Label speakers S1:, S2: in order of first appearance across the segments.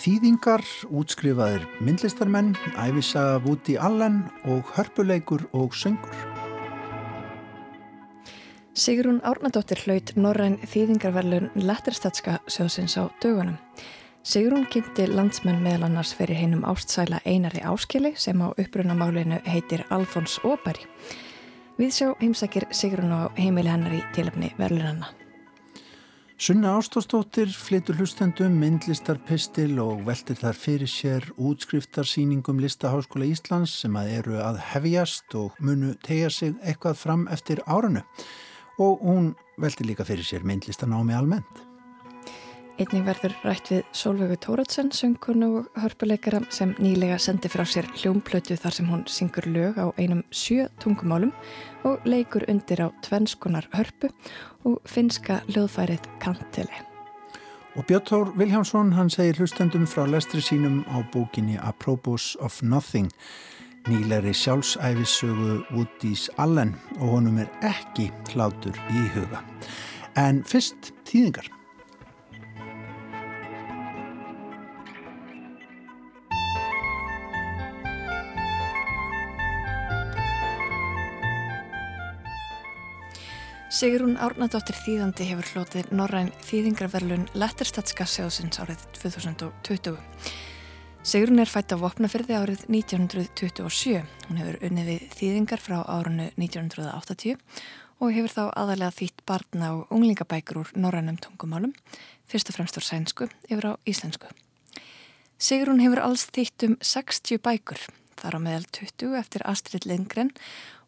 S1: Þýðingar, útskrifaðir myndlistarmenn, æfisaga Woody Allen og hörpuleikur og söngur.
S2: Sigrún Árnadóttir hlaut Norræn þýðingarverlun Letterstatska sjóðsins á dögunum. Sigrún kynnti landsmenn meðal annars fyrir heinum ástsæla einari áskili sem á upprunamálinu heitir Alfons Óbæri. Við sjá heimsækir Sigrún á heimili hennar í tilöfni verlunanna.
S1: Sunna Ástóstóttir flytur hlustendum myndlistarpistil og veltir þar fyrir sér útskriftarsýningum Listaháskóla Íslands sem að eru að hefjast og munu tegja sig eitthvað fram eftir áranu og hún veltir líka fyrir sér myndlistanámi almennt.
S2: Einning verður rætt við Solveigu Tóratsen, söngkonu og hörpuleikara sem nýlega sendi frá sér hljómplötu þar sem hún syngur lög á einum sjö tungumálum og leikur undir á tvennskonar hörpu og finska löðfærið kantili.
S1: Og Björn Viljámsson hann segir hlustendum frá lestri sínum á bókinni Apropos of Nothing nýlegri sjálfsæfissögu Woodys Allen og honum er ekki hlátur í huga. En fyrst tíðingar.
S2: Sigrún Árnadóttir Þýðandi hefur hlotið Norræn Þýðingarverlun Letterstatska sjóðsins árið 2020. Sigrún er fætt á Vopnafyrði árið 1927. Hún hefur unnið við Þýðingar frá árunnu 1980 og hefur þá aðalega þýtt barna og unglingabækur úr norrænum tungumálum, fyrst og fremst úr sænsku yfir á íslensku. Sigrún hefur alls þýtt um 60 bækur, þar á meðal 20 eftir Astrid Lindgren og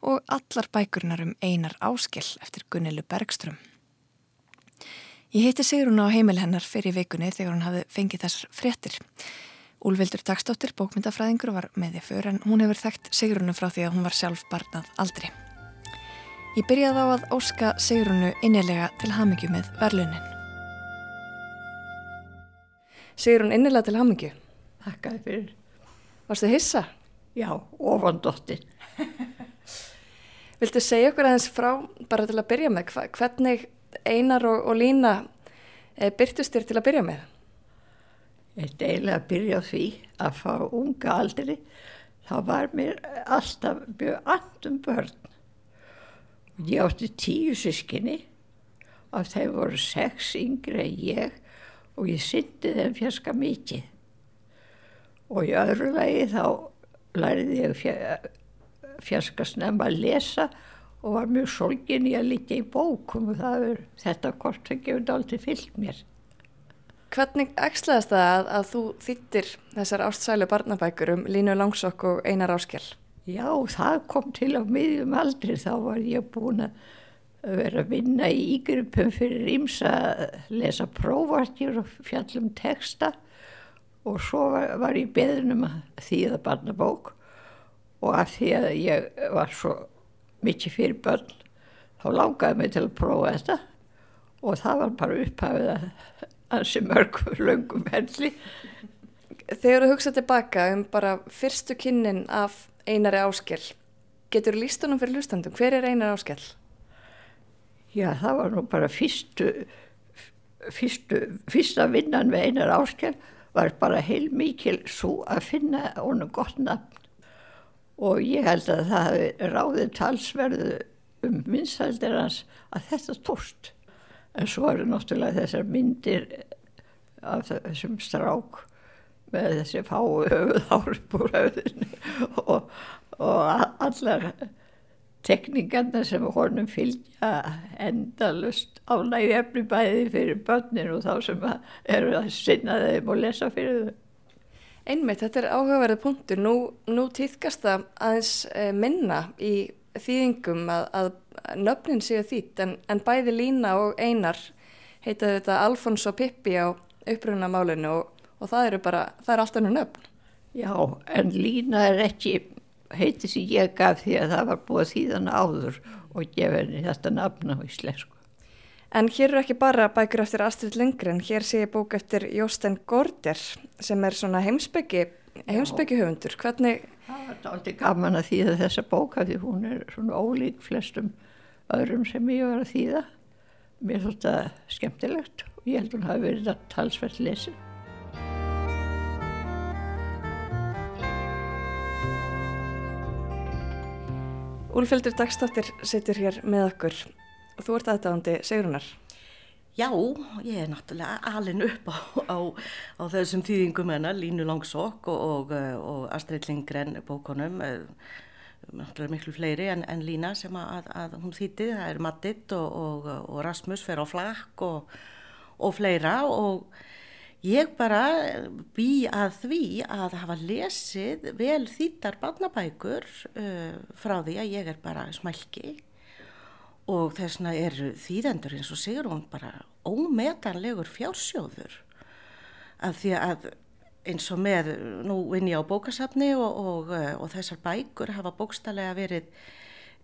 S2: allar bækurnar um einar áskell eftir Gunnilu Bergström. Ég heiti Sigrun á heimil hennar fyrir vikunni þegar hún hafði fengið þessar fréttir. Úlvildur Dagstóttir, bókmyndatfræðingur, var með því för en hún hefur þekkt Sigrunu frá því að hún var sjálf barnað aldrei. Ég byrjaði á að óska Sigrunu innilega til hamingju með verlunin. Sigrun innilega til hamingju.
S3: Þakkaði fyrir.
S2: Varstu hissa?
S3: Já, ofandóttin.
S2: Viltu segja okkur aðeins frá, bara til að byrja með, hvernig Einar og, og Lína e, byrtust þér til að byrja með?
S3: Ég deila að byrja því að fá unga aldri, þá var mér alltaf mjög andum börn. Ég átti tíu sískinni, af þeim voru sex yngre en ég og ég syndi þeim fjarska mikið. Og í öðru lagi þá læriði ég fjarska snemma að lesa og var mjög solgin í að litja í bókum og er, þetta kort það gefur aldrei fyllt mér.
S2: Hvernig ekslaðist það að, að þú þýttir þessar ástsælu barnabækur um Línu Langsokk og Einar Áskjell?
S3: Já, það kom til á miðjum aldri, þá var ég búin að vera að vinna í ígrupum fyrir íms að lesa prófartjur og fjallum texta og svo var, var ég beðnum að þýða barnabók og af því að ég var svo mikið fyrir börn þá langaði mig til að prófa þetta. Og það var bara upphafið að hansi mörgum löngum henni
S2: Þegar þú hugsaði tilbaka um bara fyrstu kynnin af einari áskell getur lístunum fyrir hlustandum hver er einar áskell?
S3: Já það var nú bara fyrstu, fyrstu fyrsta vinnan með einar áskell var bara heil mikil svo að finna honum gott nafn og ég held að það hefði ráðið talsverðu um vinsældir hans að þetta tóst. En svo eru náttúrulega þessar myndir af þessum strák með þessi fáu höfuðhárpúr höfðinu og, og allar tekningarna sem honum fylgja endalust ánægju efni bæði fyrir börnir og þá sem eru að sinna þeim og lesa fyrir þau.
S2: Einmitt, þetta er áhugaverðið punktur. Nú, nú týðkast það aðeins e, minna í þýðingum að, að nöfnin séu þýtt en, en bæði Lína og Einar heitaðu þetta Alfons og Pippi á upprunamálinu og, og það eru bara, það er alltaf nú nöfn.
S3: Já, en Lína er ekki heitið sem ég gaf því að það var búið þýðan áður og gefa henni þetta nafn á íslensku.
S2: En hér eru ekki bara bækur eftir Astrid Lindgren, hér sé ég bók eftir Jósten Gorder sem er svona heimsbyggi, heimsbyggi höfundur. Hvernig?
S3: Það var aldrei gaman að þýða þessa bóka því hún er svona ólík flestum öðrum sem ég var að þýða. Mér þótt það skemmtilegt Ég held hún hafi verið að talsvert lesin.
S2: Úlfildur Dagstóttir sittur hér með okkur og þú ert aðdáðandi Sigrunar.
S4: Já, ég er náttúrulega alin upp á, á, á þessum þýðingum hennar, Línu Langsokk og, og, og Astrid Lindgren bókonum, eh, náttúrulega miklu fleiri en, en Lína sem að, að hún þýtti, það er Mattit og, og Rasmus fer á flakk og fleira og Ég bara bý að því að hafa lesið vel þýttar barnabækur uh, frá því að ég er bara smælki og þess vegna eru þýðendur eins og sigur hún bara ómetanlegur fjársjóður. Að því að eins og með, nú vinn ég á bókasafni og, og, uh, og þessar bækur hafa bókstallega verið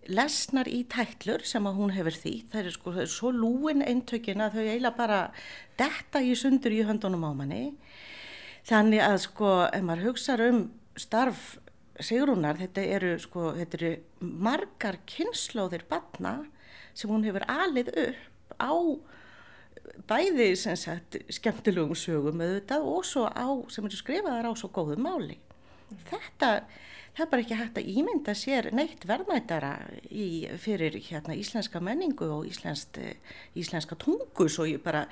S4: lesnar í tætlur sem að hún hefur því það er sko það er svo lúin eintökin að þau eiginlega bara detta í sundur í höndunum á manni. Þannig að sko ef maður hugsa um starf Sigrúnar þetta eru sko þetta eru margar kynnslóðir batna sem hún hefur alið upp á bæði sagt skemmtilegum sögum auðvitað og svo á sem eru skrifaðar á svo góðu máli þetta það er bara ekki hægt að ímynda sér neitt verðmættara fyrir hérna, íslenska menningu og íslensk, íslenska tungu svo ég bara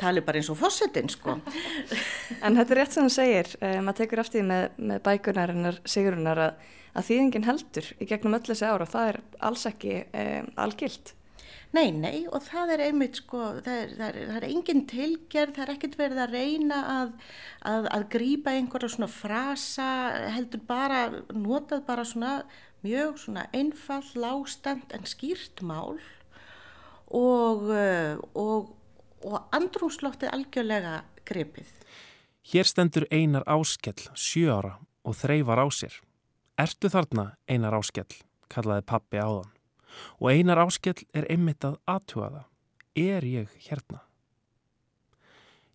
S4: tali bara eins og fósettin sko.
S2: En þetta er rétt sem þú segir, um, maður tekur aftíð með, með bækunarinnar sigurunar að, að þýðingin heldur í gegnum öll þessi ára og það er alls ekki um, algilt.
S4: Nei, nei og það er einmitt sko, það er, það er, það er engin tilgerð, það er ekkert verið að reyna að, að, að grýpa einhverja svona frasa, heldur bara, notað bara svona mjög svona einfall, lástand en skýrt mál og, og, og andrúslóttið algjörlega grepið.
S5: Hér stendur einar áskell, sjö ára og þreyfar á sér. Ertu þarna einar áskell, kallaði pappi áðan og einar áskell er einmitt að aðtuga það. Er ég hérna?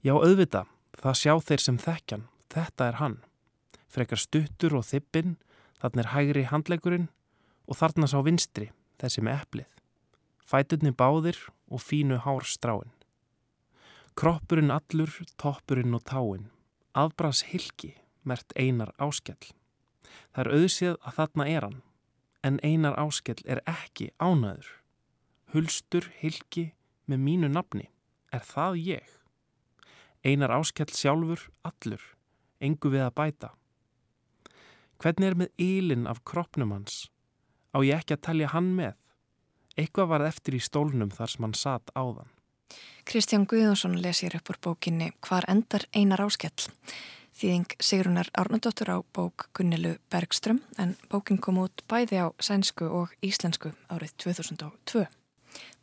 S5: Já, auðvita, það sjá þeir sem þekkjan, þetta er hann. Frekar stuttur og þippin, þarna er hægri handlegurinn og þarna sá vinstri, þessi með eplið. Fætunni báðir og fínu hár stráin. Kroppurinn allur, toppurinn og táin. Afbras hilki, mert einar áskell. Það er auðsið að þarna er hann en einar áskell er ekki ánæður. Hulstur, hilki, með mínu nafni, er það ég? Einar áskell sjálfur, allur, engu við að bæta. Hvernig er með ílinn af kroppnum hans? Á ég ekki að telja hann með? Eitthvað var eftir í stólnum þar sem hann satt áðan.
S2: Kristján Guðjónsson lesir upp úr bókinni Hvar endar einar áskell? Þýðing Sigrunar Árnardóttur á bók Gunnilu Bergström en bókin kom út bæði á sænsku og íslensku árið 2002.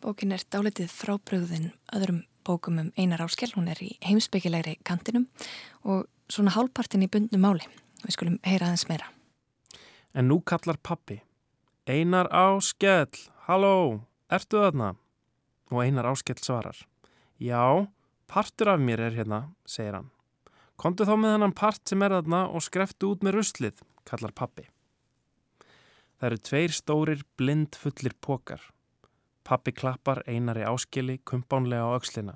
S2: Bókin er dálitið frábröðin öðrum bókum um einar áskell, hún er í heimsbyggilegri kantinum og svona hálpartin í bundnu máli. Við skulum heyra aðeins meira.
S5: En nú kallar pappi. Einar áskell, halló, ertu þarna? Og einar áskell svarar. Já, partur af mér er hérna, segir hann. Komdu þá með hennan part sem er þarna og skreftu út með ruslið, kallar pappi. Það eru tveir stórir blind fullir pokar. Pappi klappar einari áskili kumpánlega á aukslina.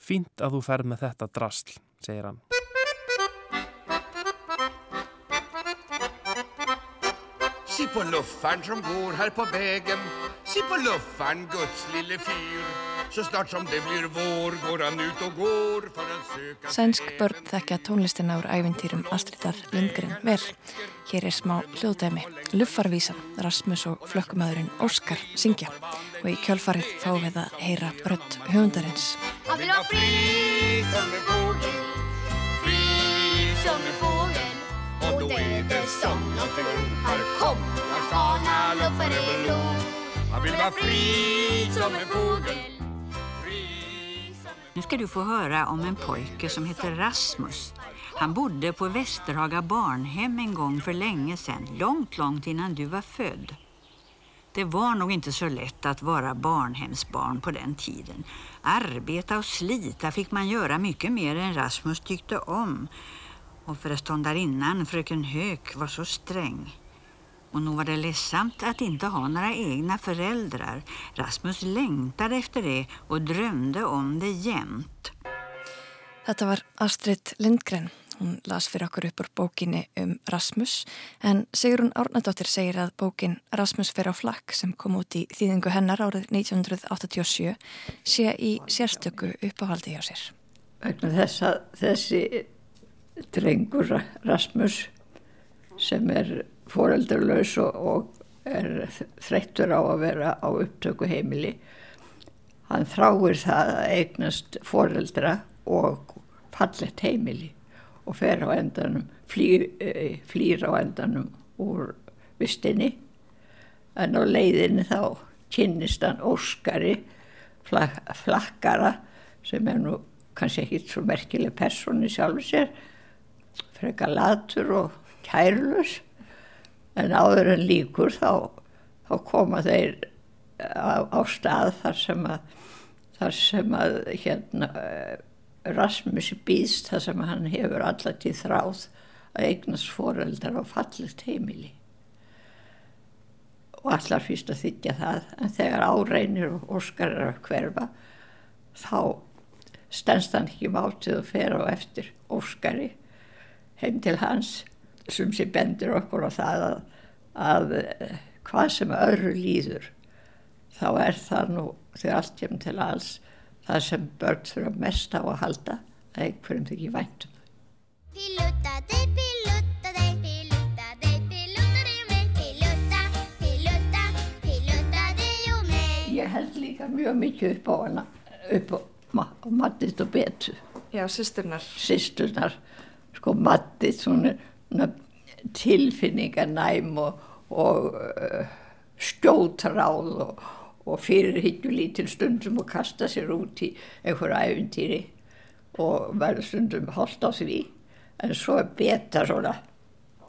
S5: Fínt að þú ferð með þetta drasl, segir hann.
S6: Se på luffaren som går här på vägen Se på luffaren, Guds lille fyr Svo snart som det blir vår går hann ut og går for að söka
S2: Sænsk börn þekkja tónlistina úr ævintýrum Astridar Lindgren. Vel. Hér er smá hljóðdæmi, Luffarvísan, Rasmus og flökkumæðurinn Óskar syngja. Og í kjölfarið fáum við að heyra rött höfundarins.
S7: Han vill ha fri som en fågel Fri som en fågel Och då är det som någon ropar Kom, jag stana luffare lo
S6: Han vill vara fri som en fågel
S8: Nu ska du få höra om en pojke som heter Rasmus. Han bodde på Västerhaga barnhem en gång för länge sedan, långt, långt innan du var född. Det var nog inte så lätt att vara barnhemsbarn på den tiden. Arbeta och slita fick man göra mycket mer än Rasmus tyckte om. Och föreståndarinnan, fröken Höök, var så sträng. Och nog var det ledsamt att inte ha några egna föräldrar. Rasmus längtade efter det och drömde om det jämt.
S2: Þetta var Astrid Lindgren. Hún las fyrir okkur upp úr bókinni um Rasmus en Sigrun Árnadóttir segir að bókin Rasmus fyrir á flakk sem kom út í þýðingu hennar árið 1987 sé í sérstöku uppáhaldi hjá sér.
S3: Vegna þess að þessi drengur Rasmus sem er foreldralaus og, og er þreyttur á að vera á upptöku heimili hann þráir það að eignast foreldra og fallet heimili og fer á endanum, flýr, eh, flýr á endanum úr vistinni. En á leiðinni þá kynnist hann Óskari flak, flakkara sem er nú kannski ekki svo merkileg persóni sjálfur sér frekar latur og kærlus en áður en líkur þá, þá koma þeir á, á stað þar sem að þar sem að hérna Rasmus býðst það sem hann hefur alltaf til þráð að eignast foreldrar og fallist heimili. Og allar fyrst að þykja það en þegar áreinir og Óskar er að hverfa þá stennst hann ekki mátið og fer á eftir Óskari heim til hans sem sé bendur okkur á það að, að hvað sem öðru líður þá er það nú þegar allt kemur til alls það sem börn þurfa mest á að halda að einhverjum þykir væntum. Pilota þig, pilota þig, pilota þig, pilota þig og mig, pilota, pilota þig og mig. Ég held líka mjög mikið upp á hana, upp á Mattit og Betu.
S2: Já, sýsturnar.
S3: Sýsturnar, sko Mattit, svona tilfinningarnæm og, og uh, skjótráð og og fyrir higgju lítil stundum og kasta sér út í einhverja æfintýri og verður stundum holdt á því. En svo er beta svona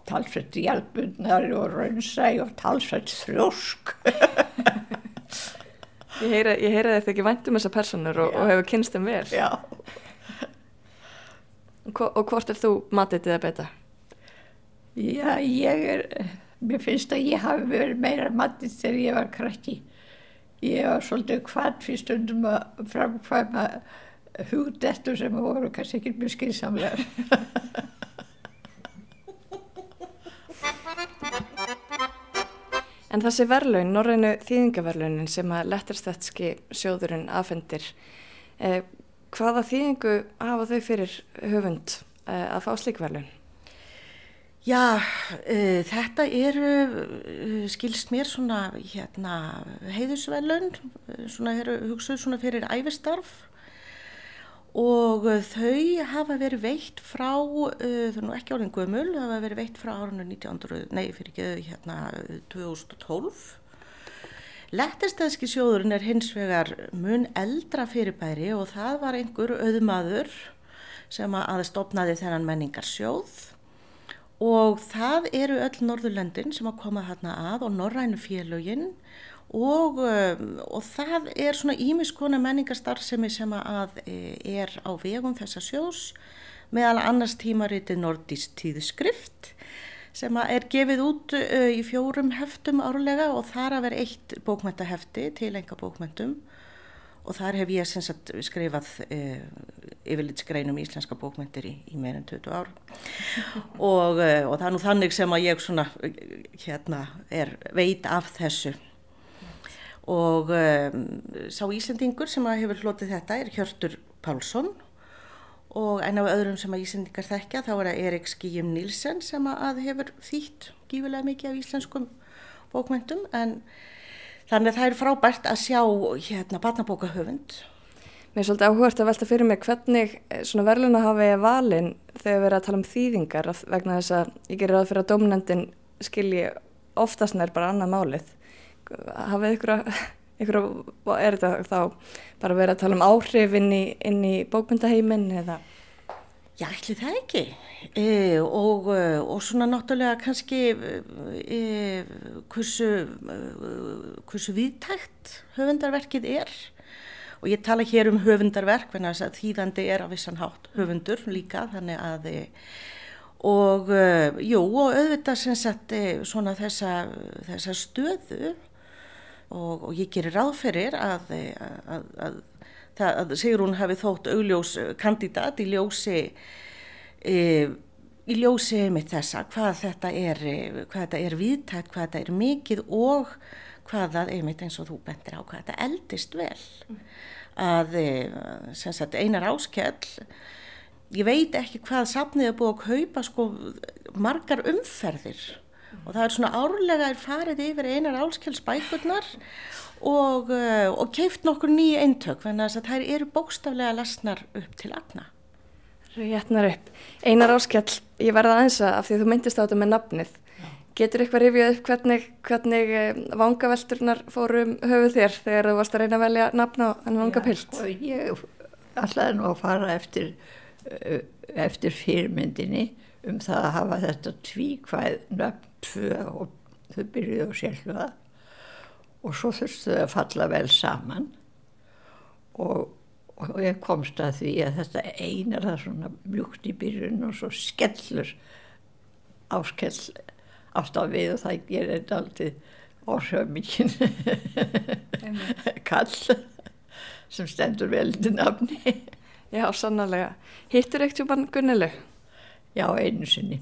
S3: talsveit hjálpundnar og raunsæg og talsveit þrjósk.
S2: Ég heyra, heyra þetta ekki vænt um þessa personur og, og hefur kynst þeim vel.
S3: Já.
S2: Og hvort er þú matið eða beta?
S3: Já, ég er mér finnst að ég hafi verið meira matið þegar ég var krakki ég var svolítið hvart fyrir stundum að framkvæma hugdettur sem voru kannski ekki mjög skynsamlegar.
S2: En þessi verlaun, norrænu þýðingaverlaunin sem að letterstætski sjóðurinn afhendir, eh, hvaða þýðingu hafa þau fyrir höfund eh, að fá slikverlaun?
S4: Já, uh, þetta eru, uh, skilst mér svona hérna heiðusvelun, svona eru hugsuð svona fyrir æfistarf og uh, þau hafa verið veitt frá, þau er nú ekki árið gömul, það hafa verið veitt frá árinu 1900, nei fyrir ekki hérna 2012. Lettistæðski sjóðurinn er hins vegar mun eldra fyrirbæri og það var einhver auðmaður sem að stopnaði þennan menningarsjóð og það eru öll Norðurlöndin sem að koma hérna að og Norrænu félögin. Og, um, og það er svona ímiskona menningarstarfsemi sem að e, er á vegum þessa sjós meðal annars tímariti Nordísk tíðskrift sem er gefið út uh, í fjórum heftum árlega og þar að vera eitt bókmæntahefti til enga bókmæntum og þar hef ég sagt, skrifað uh, yfirlitsgreinum íslenska bókmyndir í, í meirinn 20 ár. Og, uh, og það er nú þannig sem að ég svona, hérna, er veit af þessu. Og um, sá Íslandingur sem að hefur hlotið þetta er Hjörtur Pálsson. Og en af öðrum sem að Íslandingar þekkja þá er það Erik Skíum Nilsen sem að hefur þýtt gífulega mikið af íslenskum bókmyndum en þannig að það er frábært að sjá hérna barnabókahöfund
S2: Mér er svolítið áhugast að velta fyrir mig hvernig eh, svona verðluna hafi valin þegar við erum að tala um þýðingar vegna þess að ég gerir að fyrir að domnendin skilji oftast nær bara annað málið. Hafið ykkur að, ykkur að, er þetta þá bara verið að tala um áhrif inn í, í bókmyndaheimin eða?
S4: Já, ætli það ekki. E, og, e, og svona náttúrulega kannski e, hversu, e, hversu viðtækt höfundarverkið er. Og ég tala hér um höfundarverk þannig að þýðandi er á vissan hátt höfundur líka þannig að og jú og auðvitað sem sagt svona þessa, þessa stöðu. Og, og ég gerir ráðferir að, að, að, að Sigrún hafi þótt augljós kandidat í ljósi e, í ljósi með þessa hvað þetta er, hvað þetta er viðtækt, hvað þetta er mikið og hvað það einmitt eins og þú bendir á hvað þetta eldist vel mm. að sagt, einar áskell ég veit ekki hvað safnið er búið að kaupa sko margar umferðir mm. og það er svona árlega er farið yfir einar áskell spækurnar og, og keift nokkur nýja eintök þannig að það eru bókstaflega lasnar upp til agna
S2: Réttnar upp. Einar áskell, ég verða aðeins að af því þú myndist á þetta með nafnið Getur eitthvað rifjað upp hvernig, hvernig eh, vangavelturnar fórum höfuð þér þegar þú varst að reyna að velja nafna en vangapilt?
S3: Já, sko, ég ætlaði nú að fara eftir, eh, eftir fyrirmyndinni um það að hafa þetta tvíkvæð nöfn tvö og þau byrjuði á sjálfa og svo þurftu þau að falla vel saman og, og ég komst að því að þetta einar það svona mjúkt í byrjun og svo skellur áskell alltaf við og það gerir þetta alltaf orðsöfmikinn kall sem stendur vel til nafni.
S2: Já, sannlega. Hittur ekkert mann Gunnilu?
S3: Já, einu sinni.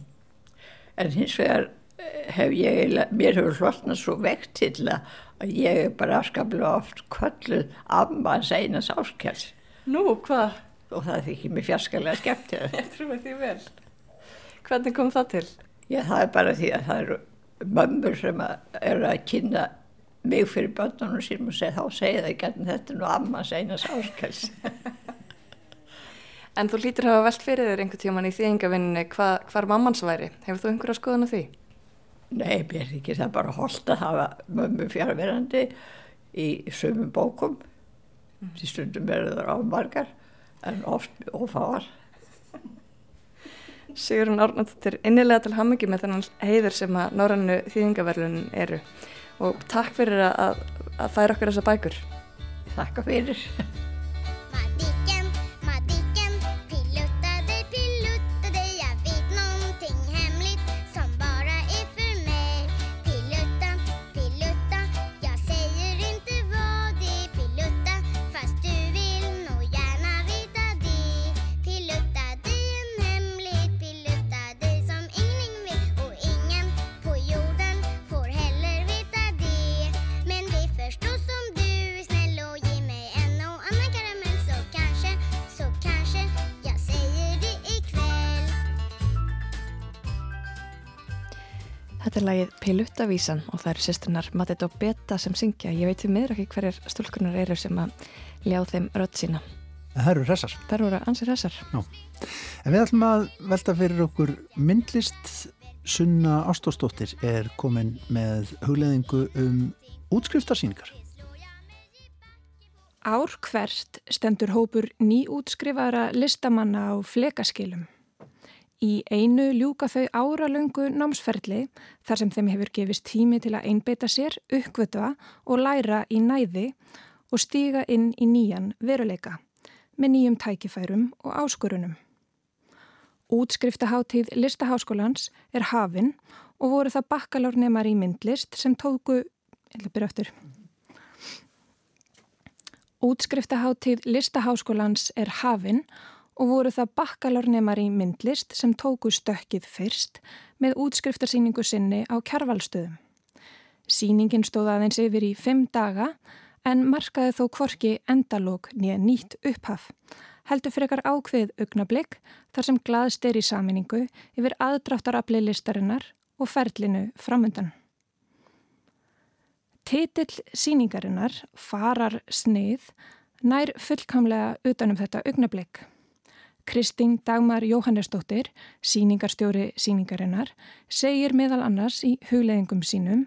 S3: En hins vegar eh, hef ég, mér hefur hlutnað svo vekt til að ég er bara afskaplega oft kölluð amma að segna sáskjálf.
S2: Nú, hvað?
S3: Og það þykir mér fjarskalega skemmt.
S2: Ég trúi því vel. Hvernig kom það til?
S3: Já, það er bara því að það eru mömmur sem eru að kynna mig fyrir börnunum sínum og segja þá segja það að þetta nú ammas einas áskals.
S2: En þú lítur að hafa velt fyrir þér einhver tíman í þýðingavinninni hva, hvar mammans væri. Hefur þú einhverja skoðan á því?
S3: Nei, mér er ekki það bara holdt að hafa mömmu fjárverandi í sömum bókum. Mm. Því stundum verður það ámargar en oft ofáar.
S2: Sigurinn Árnáttur, innilega til hamingi með þennan heiður sem að Norrannu þýðingaverlunin eru og takk fyrir að, að færa okkur þessa bækur.
S3: Takk fyrir.
S2: Lagið Piluttavísan og það eru sérstunar Matið og Beta sem syngja. Ég veit því miður ekki hverjar stúlkunar eru sem að ljá þeim rödd sína.
S1: Það eru hressar.
S2: Það eru ansið hressar.
S1: Já. En við ætlum að velta fyrir okkur myndlist. Sunna Ástósdóttir er komin með hugleðingu um útskriftarsýningar.
S9: Ár hvert stendur hópur nýútskrifaðara listamanna á flekaskilum. Í einu ljúka þau áralöngu námsferðli þar sem þeim hefur gefist tími til að einbeita sér, uppvötua og læra í næði og stíga inn í nýjan veruleika með nýjum tækifærum og áskorunum. Útskriftahátíð listaháskólans er hafinn og voru það bakkalórnemar í myndlist sem tóku, ég byrja eftir, Útskriftahátíð listaháskólans er hafinn og voru það bakkalárnemar í myndlist sem tóku stökkið fyrst með útskriftarsýningu sinni á kjarvalstöðum. Sýningin stóð aðeins yfir í fimm daga en markaði þó kvorki endalók nýja nýtt upphaf. Heldur frekar ákveð augnablík þar sem glaðst er í saminningu yfir aðdráttarafli listarinnar og ferlinu framöndan. Titill síningarinnar, farar snið, nær fullkamlega utanum þetta augnablík. Kristín Dagmar Jóhannesdóttir, síningarstjóri síningarinnar, segir meðal annars í hugleðingum sínum,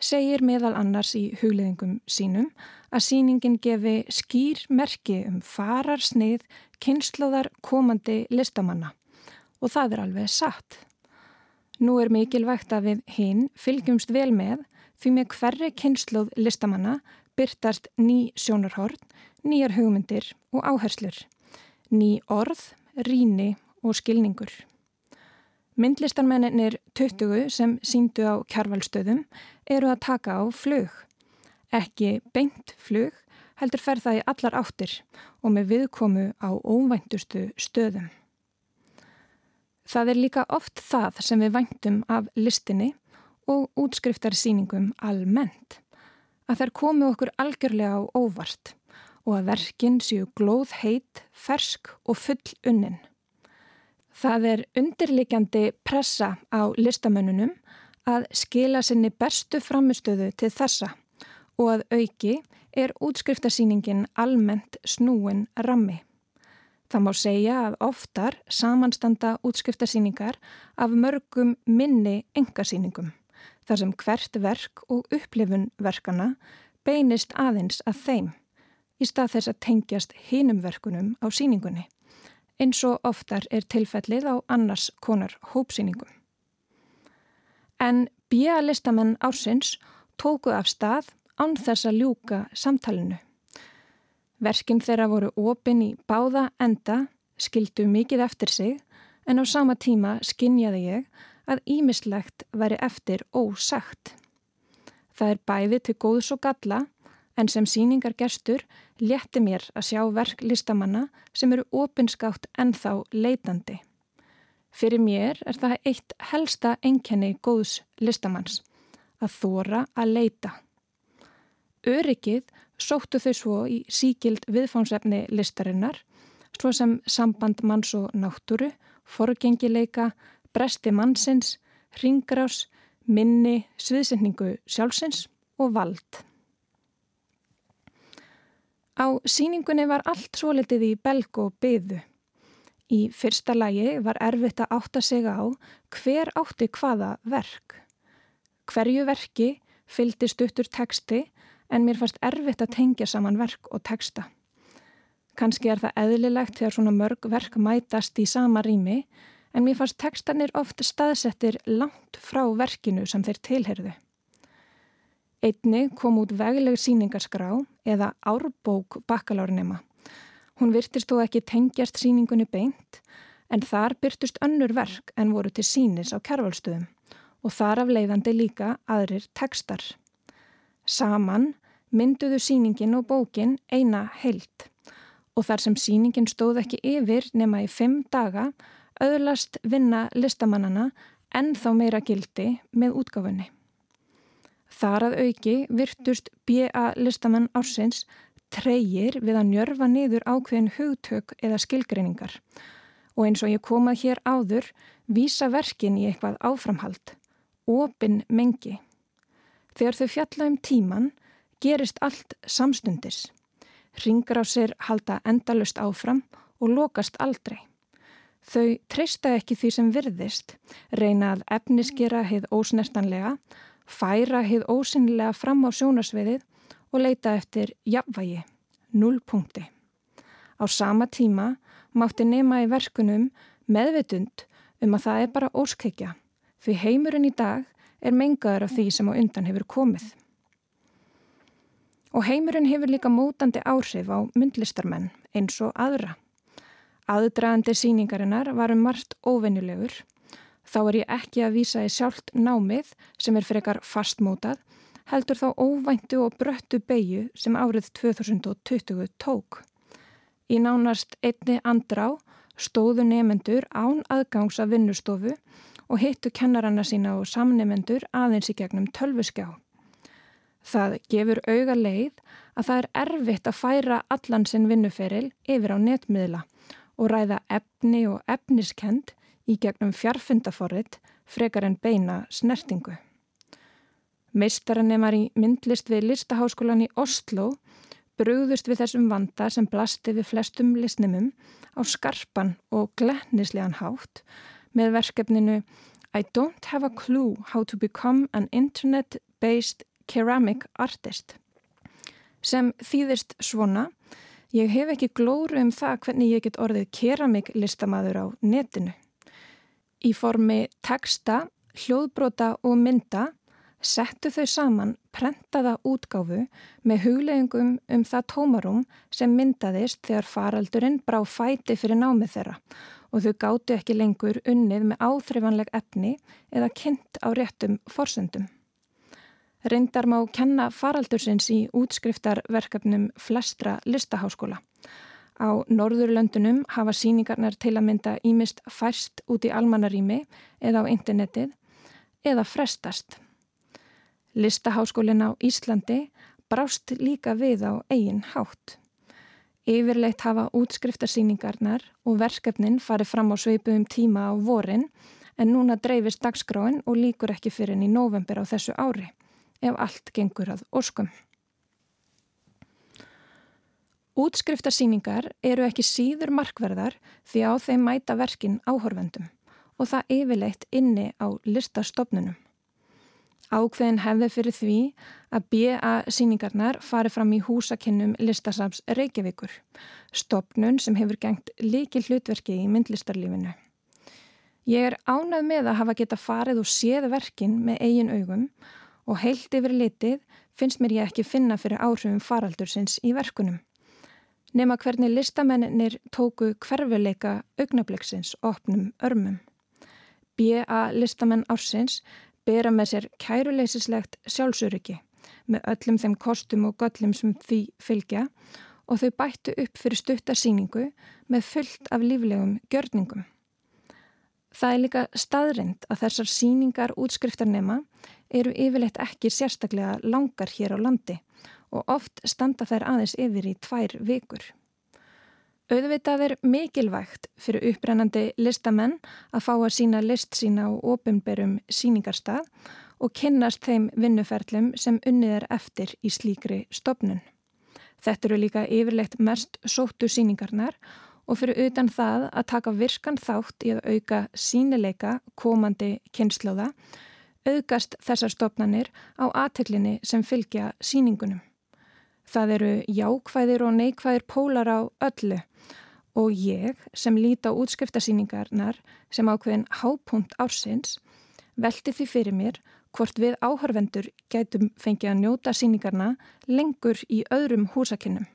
S9: segir meðal annars í hugleðingum sínum að síningin gefi skýr merki um fararsnið kynnslóðar komandi listamanna og það er alveg satt. Nú er mikilvægt að við hinn fylgjumst vel með því með hverri kynnslóð listamanna byrtast ný sjónarhorn, nýjar hugmyndir og áherslur ný orð, ríni og skilningur. Myndlistarmennir 20 sem síndu á kjarvalstöðum eru að taka á flug. Ekki beint flug heldur fer það í allar áttir og með viðkomu á óvæntustu stöðum. Það er líka oft það sem við væntum af listinni og útskriftarsýningum almennt. Að þær komi okkur algjörlega á óvart og að verkinn séu glóð heit, fersk og full unnin. Það er undirlikjandi pressa á listamönnunum að skila sinni bestu framistöðu til þessa og að auki er útskriftarsýningin almennt snúin rammi. Það má segja að oftar samanstanda útskriftarsýningar af mörgum minni engasýningum þar sem hvert verk og upplifun verkana beinist aðeins að þeim í stað þess að tengjast hinum verkunum á síningunni eins og oftar er tilfellið á annars konar hópsýningum. En bíalistamenn ársins tóku af stað án þess að ljúka samtalenu. Verkin þeirra voru opin í báða enda, skildu mikið eftir sig, en á sama tíma skinjaði ég að ímislegt veri eftir ósagt. Það er bæði til góðs og galla, en sem síningargestur létti mér að sjá verk listamanna sem eru opinskátt ennþá leitandi. Fyrir mér er það eitt helsta enkenni góðs listamanns, að þóra að leita. Öryggið sóttu þau svo í síkild viðfánsefni listarinnar, svo sem samband manns og náttúru, forgengileika, bresti mannsins, ringrás, minni, sviðsendingu sjálfsins og vald. Á síningunni var allt svo litið í belg og byðu. Í fyrsta lagi var erfitt að átta sig á hver átti hvaða verk. Hverju verki fylgdi stuttur teksti en mér fannst erfitt að tengja saman verk og teksta. Kanski er það eðlilegt þegar svona mörg verk mætast í sama rými en mér fannst tekstanir oft staðsettir langt frá verkinu sem þeir tilherðu. Einni kom út vegleg síningarskrá eða árbók bakalárnema. Hún virtist þó ekki tengjast síningunni beint en þar byrtust önnur verk en voru til sínis á kærvalstöðum og þar af leiðandi líka aðrir tekstar. Saman mynduðu síningin og bókin eina heilt og þar sem síningin stóð ekki yfir nema í fimm daga auðlast vinna listamannana en þá meira gildi með útgáfunni. Þar að auki virtust B.A. listamenn ársins treyir við að njörfa niður ákveðin hugtök eða skilgreiningar og eins og ég komað hér áður vísa verkin í eitthvað áframhald, opin mengi. Þegar þau fjalla um tíman gerist allt samstundis. Ringar á sér halda endalust áfram og lokast aldrei. Þau treysta ekki því sem virðist, reyna að efniskera heið ósnertanlega færa heið ósynilega fram á sjónasviðið og leita eftir jafnvægi, nullpunkti. Á sama tíma mátti nema í verkunum meðvitund um að það er bara óskækja því heimurinn í dag er mengaður af því sem á undan hefur komið. Og heimurinn hefur líka mótandi áhrif á myndlistarmenn eins og aðra. Aðdragandi síningarinnar varum margt óvenjulegur Þá er ég ekki að vísa í sjálft námið sem er frekar fastmótað, heldur þá óvæntu og bröttu beigju sem árið 2020 tók. Í nánast einni andrá stóðu nefendur án aðgangs að vinnustofu og hittu kennaranna sína og samnefendur aðeins í gegnum tölvuskjá. Það gefur auga leið að það er erfitt að færa allan sinn vinnuferil yfir á netmiðla og ræða efni og efniskend í gegnum fjarfundaforrið frekar en beina snertingu. Meistaranemar í myndlist við listaháskólan í Oslo brúðust við þessum vanda sem blasti við flestum listnumum á skarpan og glennislegan hátt með verkefninu I don't have a clue how to become an internet-based ceramic artist sem þýðist svona ég hef ekki glóru um það hvernig ég get orðið keramik listamaður á netinu. Í formi teksta, hljóðbrota og mynda settu þau saman prentaða útgáfu með hugleggingum um það tómarum sem myndaðist þegar faraldurinn brá fæti fyrir námið þeirra og þau gáttu ekki lengur unnið með áþrifanleg efni eða kynnt á réttum forsöndum. Reyndar má kenna faraldursins í útskriftarverkefnum flestra listaháskóla. Á Norðurlöndunum hafa síningarnar til að mynda ímist færst út í almannarími eða á internetið eða frestast. Listaháskólin á Íslandi brást líka við á eigin hátt. Yfirleitt hafa útskriftarsýningarnar og verkefnin farið fram á sveipuðum tíma á vorin en núna dreifist dagskráin og líkur ekki fyrir enn í november á þessu ári ef allt gengur að óskum. Útskriftarsýningar eru ekki síður markverðar því á þeim mæta verkin áhorfendum og það yfirleitt inni á listastofnunum. Ákveðin hefði fyrir því að BA síningarnar fari fram í húsakinnum listasams Reykjavíkur, stopnun sem hefur gengt líki hlutverki í myndlistarlífinu. Ég er ánað með að hafa geta farið og séð verkin með eigin augum og heilt yfir litið finnst mér ég ekki finna fyrir áhrifum faraldursins í verkunum. Nefna hvernig listamennir tóku hverfuleika augnabliksins opnum örmum. B.A. listamenn ársins bera með sér kæruleysislegt sjálfsöryggi með öllum þeim kostum og göllum sem því fylgja og þau bættu upp fyrir stuttarsýningu með fullt af líflegum gjörningum. Það er líka staðrind að þessar síningar útskriftarnema eru yfirleitt ekki sérstaklega langar hér á landi og oft standa þær aðeins yfir í tvær vikur. Auðvitað er mikilvægt fyrir upprennandi listamenn að fá að sína list sína á ofinberum síningarstað og kynnast þeim vinnuferlum sem unnið er eftir í slíkri stopnun. Þetta eru líka yfirlegt mest sóttu síningarnar og fyrir utan það að taka virkan þátt í að auka sínileika komandi kynnslóða, auðgast þessar stopnanir á aðtillinni sem fylgja síningunum. Það eru jákvæðir og neikvæðir pólar á öllu og ég sem líti á útskriftasýningarnar sem ákveðin hápunkt ársins velti því fyrir mér hvort við áhörvendur gætum fengið að njóta síningarna lengur í öðrum húsakinnum.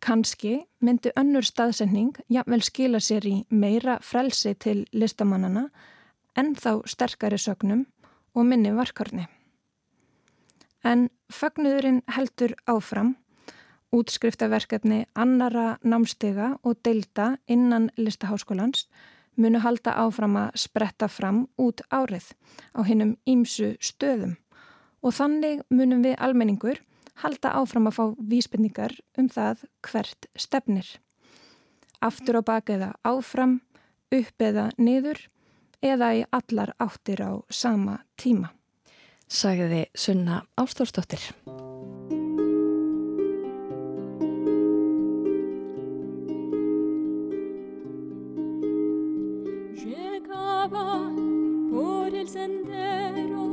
S9: Kanski myndi önnur staðsending jafnvel skila sér í meira frelsi til listamannana en þá sterkari sögnum og minni varkarni. En fagnuðurinn heldur áfram, útskriftaverkefni annara námstega og deilda innan listaháskólans munu halda áfram að spretta fram út árið á hinnum ímsu stöðum. Og þannig munum við almenningur halda áfram að fá vísbendingar um það hvert stefnir. Aftur á bak eða áfram, upp eða niður eða í allar áttir á sama tíma
S10: sagði Sunna Ástórsdóttir. Llegaba por el sendero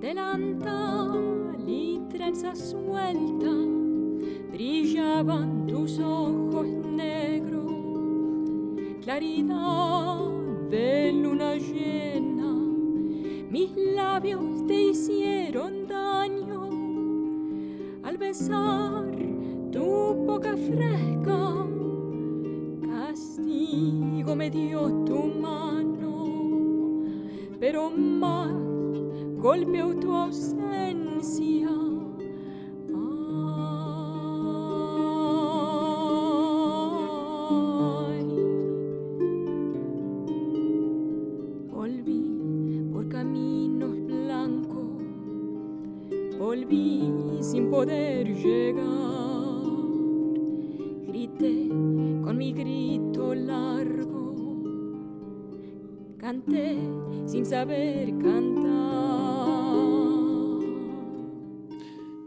S10: delantal y trenza suelta brillaban tus ojos negros claridad de luna llena mis labios te hicieron daño al besar tu boca fresca. Castigo me dio tu mano, pero más golpeó tu ausencia. Saber cantar.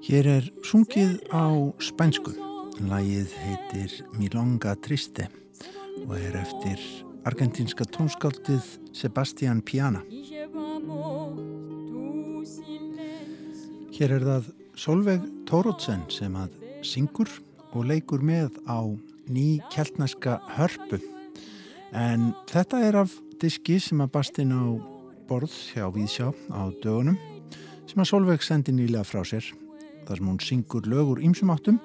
S1: Hér er sungið á spænsku. Lægið heitir Milonga Triste og er eftir argentínska tónskáldið Sebastián Piana. Hér er það Solveig Tórótsen sem að syngur og leikur með á ný keltnæska hörpu en þetta er af diski sem að bastinn á borð hjá Víðsjá á dögunum sem að Solveig sendi nýlega frá sér þar sem hún syngur lögur ímsum áttum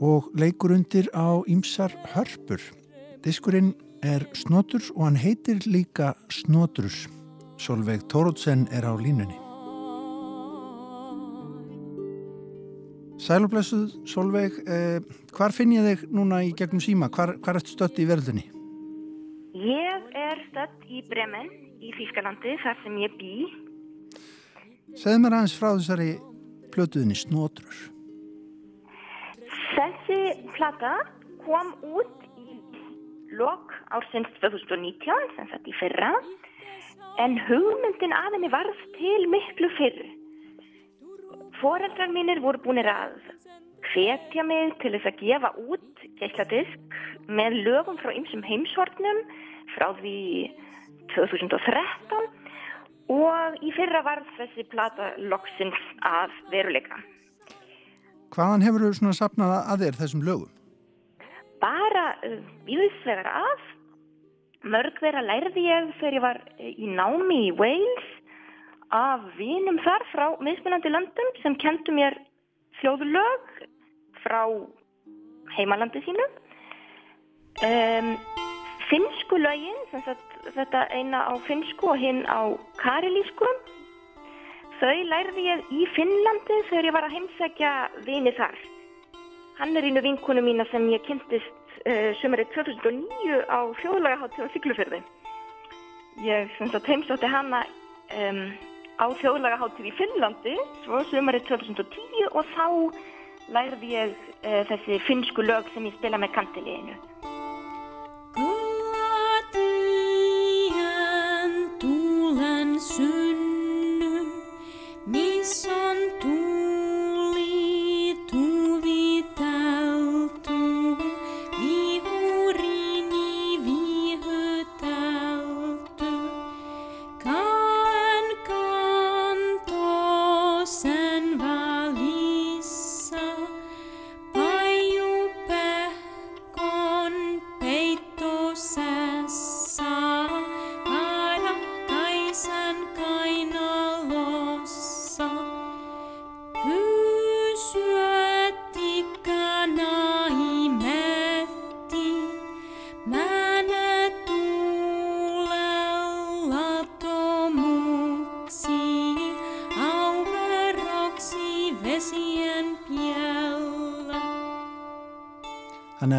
S1: og leikur undir á ímsar hörpur. Diskurinn er Snotur og hann heitir líka Snotrus. Solveig Tórótsen er á línunni. Sælublesuð Solveig, eh, hvar finn ég þig núna í gegnum síma? Hvar, hvar ert stött í verðunni?
S11: Ég er stött í Bremen í Þýskalandi þar sem ég bý.
S1: Segð mér aðeins frá þessari plötuðinni Snótrur.
S11: Þessi plata kom út í lok ársins 2019, sem þetta í fyrra, en hugmyndin af henni varð til miklu fyrr. Fóreldrar mínir voru búinir að hvetja mig til þess að gefa út geisladisk með lögum frá ymsum heimshortnum frá því 2013 og í fyrra varð þessi plata loksins að veruleika.
S1: Hvaðan hefur þú svona sapnað að þér þessum lögum?
S11: Bara uh, víðsvegar af. Mörg þeirra lærði ég þegar ég var uh, í námi í Wales af vinum þar frá mismunandi löndum sem kentu mér þjóðlög frá heimalandi sínu. Um, finsku lögin, sagt, þetta eina á finsku og hinn á karilísku, þau lærði ég í Finnlandi þegar ég var að heimsækja vini þar. Hann er einu vinkunu mína sem ég kynntist uh, sömurinn 2009 á þjóðlagaháttu á Siglufjörði. Ég heimsótti hana um, á þjóðlagaháttu í Finnlandi svo sömurinn 2010 og þá lærði ég uh, þessi finsku lög sem ég spila með kantiliðinu.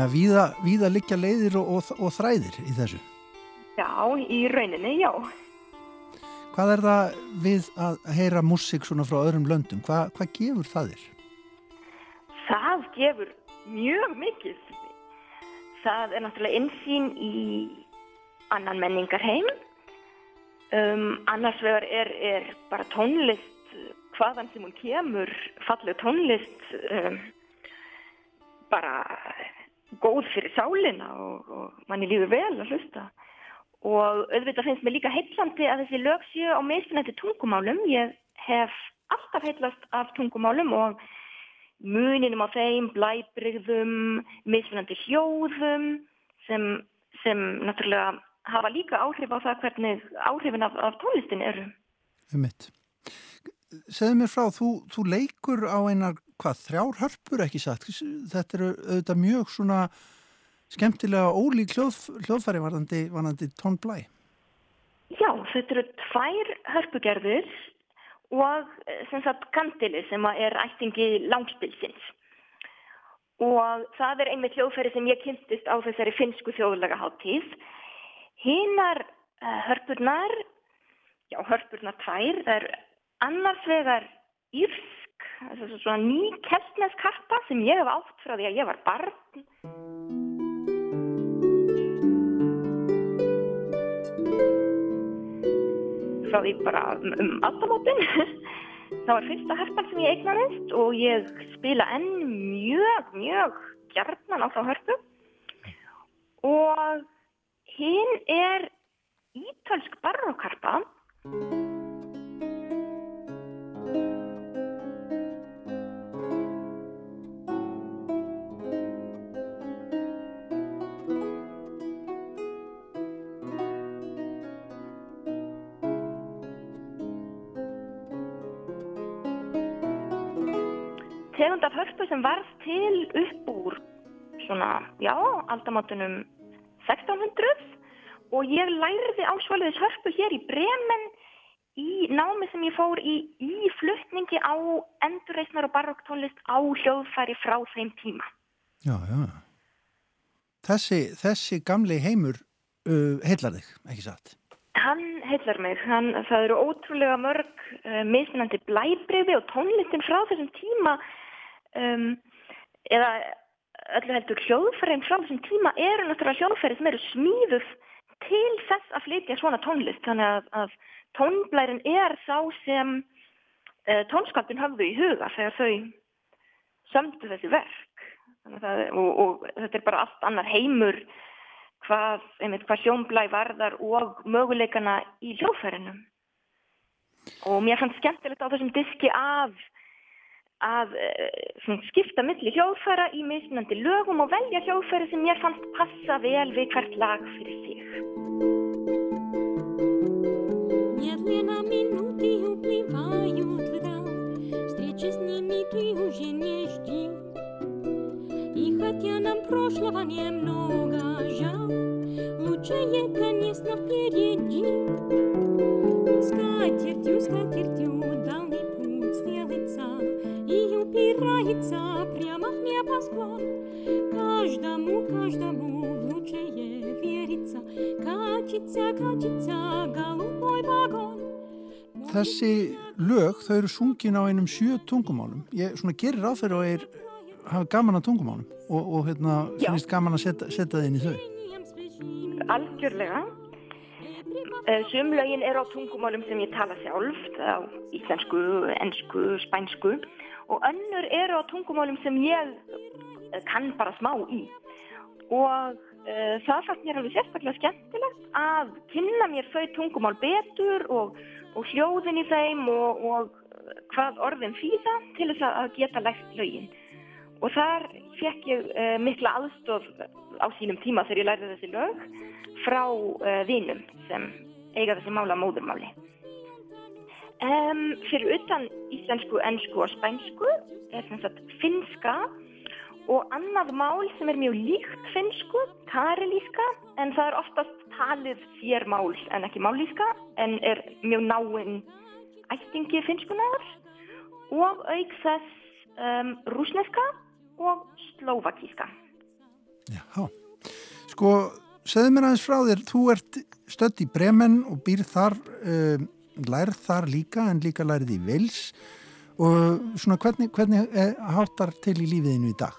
S1: Þannig að víða, víða liggja leiðir og, og, og þræðir í þessu.
S11: Já, í rauninni, já.
S1: Hvað er það við að heyra músík svona frá öðrum löndum? Hva, hvað gefur það þér?
S11: Það gefur mjög mikið. Það er náttúrulega insýn í annan menningarheim. Um, annars vegar er, er bara tónlist, hvaðan sem hún kemur, falleg tónlist, um, bara góð fyrir sálina og, og manni líður vel að hlusta. Og auðvitað finnst mér líka heitlandi að þessi lög séu á mismunandi tungumálum. Ég hef alltaf heitlast af tungumálum og muninum á þeim, blæbrigðum, mismunandi hljóðum sem, sem náttúrulega hafa líka áhrif á það hvernig áhrifin af, af tónlistin eru.
S1: Um mitt. Segðu mér frá, þú, þú leikur á einar, hvað, þrjár hörpur ekki satt? Þetta eru auðvitað mjög svona skemmtilega ólík hljóð, hljóðfæri varðandi, varðandi tónblæ.
S11: Já, þetta eru tvær hörpugerður og eh, sem sagt kandili sem er ættingi langspilsins. Og það er einmitt hljóðfæri sem ég kynntist á þessari finsku þjóðlega háttíð. Hinnar uh, hörpurnar, já hörpurnar tvær, það er annars vegar þessu svona ný keltneskarpa sem ég hef átt frá því að ég var barn. frá því bara um, um aldamótin. Það var fyrsta harpan sem ég eignaðist og ég spila enn mjög, mjög gjarnan á þá hörpu. Og hinn er ítölsk barrokarpa. Tegund af hörpu sem varð til upp úr svona, já, aldamátunum 1600 og ég lærði á svoliðis hörpu hér í Bremen í námi sem ég fór í, í fluttningi á endurreisnar og barokktónlist á hljóðfæri frá þeim tíma.
S1: Já, já. Þessi, þessi gamli heimur uh, heillar þig, ekki satt?
S11: Hann heillar mig. Hann, það eru ótrúlega mörg uh, mismunandi blæbreyfi og tónlistin frá þessum tíma um, eða öllu heldur hljóðfærin frá þessum tíma eru náttúrulega hljóðfæri sem eru smíðuð til þess að flytja svona tónlist. Þannig að, að tónblærin er sá sem uh, tónskaldin hafðu í huga þegar þau sömdu þessi verk það, og, og þetta er bara allt annar heimur hvað, hvað sjónblæ varðar og möguleikana í hljóðfærinu og mér fannst skemmtilegt á þessum diski að að uh, skipta milli hljóðfæra í mismunandi lögum og velja hljóðfæri sem mér fannst passa vel við hvert lag fyrir sig
S10: Медленно минуты уплывают вдаль, Встречи с ними ты уже не жди. И хотя нам прошлого немного жаль, Лучшее, конечно, впереди. Скатертью, скатертью дальний путь стелится upirajca prema mnie pasklon. Każdemu, każdemu wnucze je wierica, kacica, kacica, galupoj wagon.
S1: Þessi lög, þau eru sungin á einum sjö tungumálum. Ég svona gerir áferð og er, hafa gaman að tungumálum og, og hérna finnist gaman að setja, setja það inn í þau.
S11: Algjörlega. Eh, Sumlaugin er á tungumálum sem ég tala sjálf, á íslensku, ennsku, spænsku og önnur eru á tungumálum sem ég eh, kann bara smá í. Og uh, það fannst mér alveg sérstaklega skemmtilegt að kynna mér þau tungumál betur og, og hljóðin í þeim og, og hvað orðin fýða til þess að geta lægt lögin. Og þar fekk ég uh, mikla aðstof á sínum tíma þegar ég lærði þessi lög frá uh, vinum sem eiga þessi mála móðurmáli. Um, fyrir utan íslensku, ennsku og spænsku er sem sagt finska og annað mál sem er mjög líkt finsku, karelíska, en það er oftast talið sér mál en ekki mállíska, en er mjög náinn ættingi finskunar og auk þess um, rúsneska og slóvakíska.
S1: Já, sko, segðu mér aðeins frá þér, þú ert stödd í Bremen og býr þar, um, lærð þar líka en líka lærð í Vils og svona hvernig, hvernig eh, háttar til í lífiðinu í dag?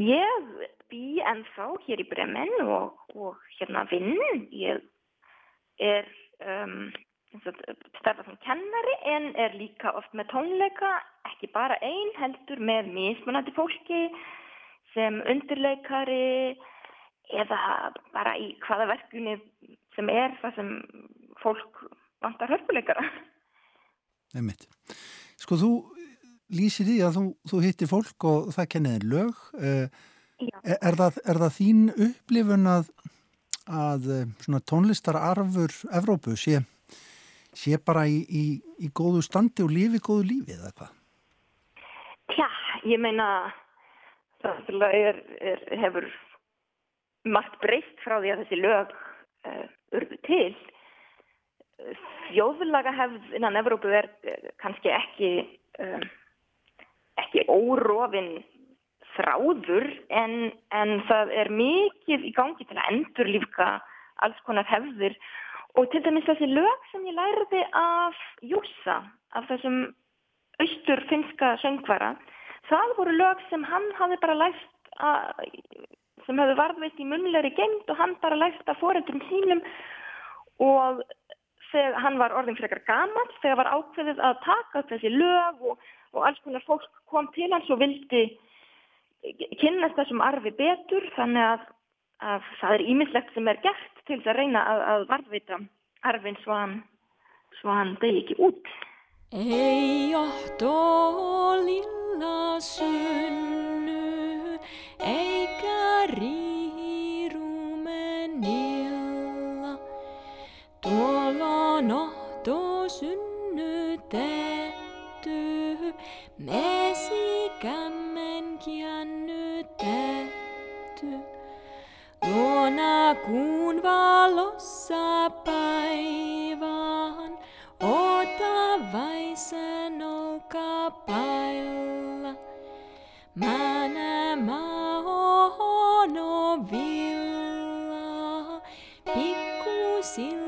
S11: Ég bý ennþá hér í Bremen og, og hérna vinn. Ég er um, starfað sem kennari en er líka oft með tónleika, ekki bara einn heldur með mismunandi fólki sem undirleikari eða bara í hvaða verkunni sem er það sem fólk vantar hörpuleikara.
S1: Einmitt. Sko þú lýsir því að þú, þú hittir fólk og það kenniðir lög.
S11: Já.
S1: Er, er, það, er það þín upplifun að, að eh, svona tónlistararfur Evrópu sé, sé bara í, í, í góðu standi og lífi góðu lífi eða hvað?
S11: Tja, ég meina það er, er, hefur margt breyst frá því að þessi lög uh, urðu til. Þjóðlaga hefð innan Evrópu er eh, kannski ekki, um, ekki órofin þráður en, en það er mikið í gangi til að endurlífka alls konar hefðir. Og til dæmis þessi lög sem ég lærði af Júsa, af þessum austur finska söngvara, það voru lög sem hann hafði bara læst að, sem hefði varðveist í munleiri geimt og hann bara læst að foreldrum sínum. Og þegar hann var orðin frekar gaman, þegar var ákveðið að taka upp þessi lög og, og alls konar fólk kom til hans og vildi kynnast þessum arfi betur þannig að, að það er ímislegt sem er gert til þess að reyna að, að varðvita arfin svo hann, svo hann degi ekki út.
S10: Ei óttó lilla sunnu, eikä riirumen unohtuu synnytetty, mesikämmen kiännytetty. Luona kuun valossa päivään, otavaisen olkapailla. Mä nämä on ovilla, pikkusilmä.